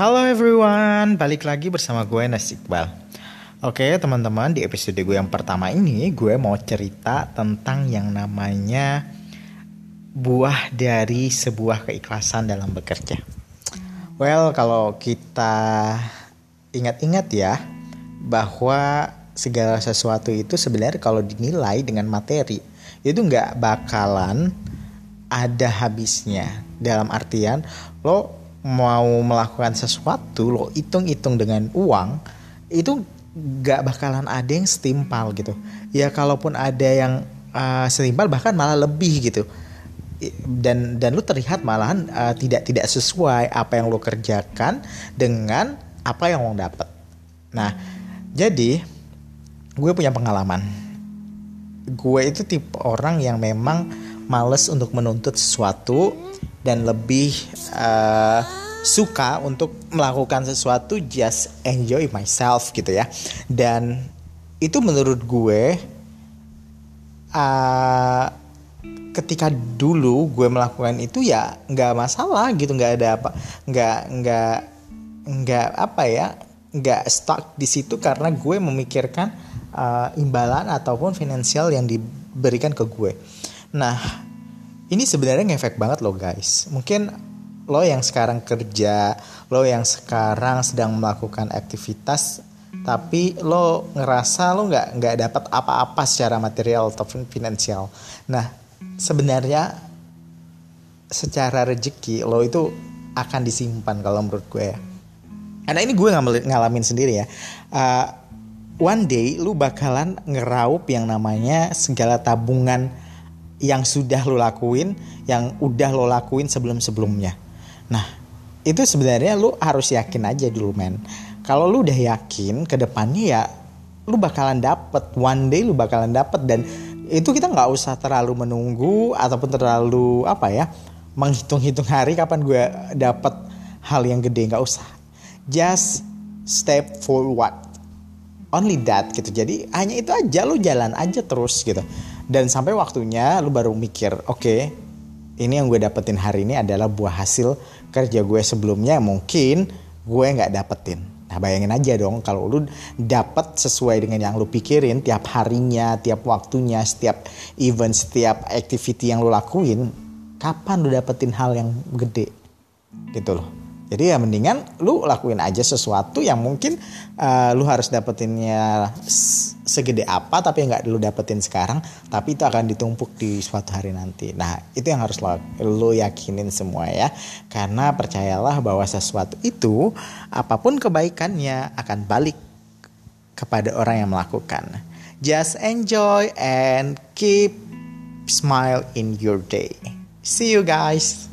Halo everyone, balik lagi bersama gue Nas Iqbal. Oke teman-teman, di episode gue yang pertama ini gue mau cerita tentang yang namanya buah dari sebuah keikhlasan dalam bekerja. Well, kalau kita ingat-ingat ya, bahwa segala sesuatu itu sebenarnya kalau dinilai dengan materi itu nggak bakalan ada habisnya dalam artian lo mau melakukan sesuatu lo hitung-hitung dengan uang itu gak bakalan ada yang setimpal gitu. Ya kalaupun ada yang uh, setimpal bahkan malah lebih gitu. Dan dan lu terlihat malahan uh, tidak tidak sesuai apa yang lo kerjakan dengan apa yang lo dapat nah jadi gue punya pengalaman. Gue itu tipe orang yang memang males untuk menuntut sesuatu dan lebih uh, suka untuk melakukan sesuatu just enjoy myself gitu ya dan itu menurut gue uh, ketika dulu gue melakukan itu ya nggak masalah gitu nggak ada apa nggak nggak nggak apa ya nggak stuck di situ karena gue memikirkan uh, imbalan ataupun finansial yang diberikan ke gue nah ini sebenarnya ngefek banget loh guys. Mungkin lo yang sekarang kerja, lo yang sekarang sedang melakukan aktivitas, tapi lo ngerasa lo nggak nggak dapat apa-apa secara material ataupun finansial. Nah, sebenarnya secara rezeki lo itu akan disimpan kalau menurut gue ya. Karena ini gue ngalamin sendiri ya. Uh, one day lu bakalan ngeraup yang namanya segala tabungan yang sudah lo lakuin, yang udah lo lakuin sebelum-sebelumnya. Nah, itu sebenarnya lo harus yakin aja dulu men. Kalau lo udah yakin ke depannya ya lo bakalan dapet. One day lo bakalan dapet. Dan itu kita nggak usah terlalu menunggu ataupun terlalu apa ya menghitung-hitung hari kapan gue dapet hal yang gede. Nggak usah. Just step forward. Only that gitu. Jadi hanya itu aja. Lo jalan aja terus gitu. Dan sampai waktunya lu baru mikir oke okay, ini yang gue dapetin hari ini adalah buah hasil kerja gue sebelumnya. Mungkin gue nggak dapetin. Nah bayangin aja dong kalau lu dapet sesuai dengan yang lu pikirin tiap harinya tiap waktunya setiap event setiap activity yang lu lakuin kapan lu dapetin hal yang gede? Gitu loh jadi ya mendingan lu lakuin aja sesuatu yang mungkin uh, lu harus dapetinnya segede apa tapi nggak lu dapetin sekarang tapi itu akan ditumpuk di suatu hari nanti. Nah itu yang harus lo, lu yakinin semua ya karena percayalah bahwa sesuatu itu apa pun kebaikannya akan balik kepada orang yang melakukan. Just enjoy and keep smile in your day. See you guys.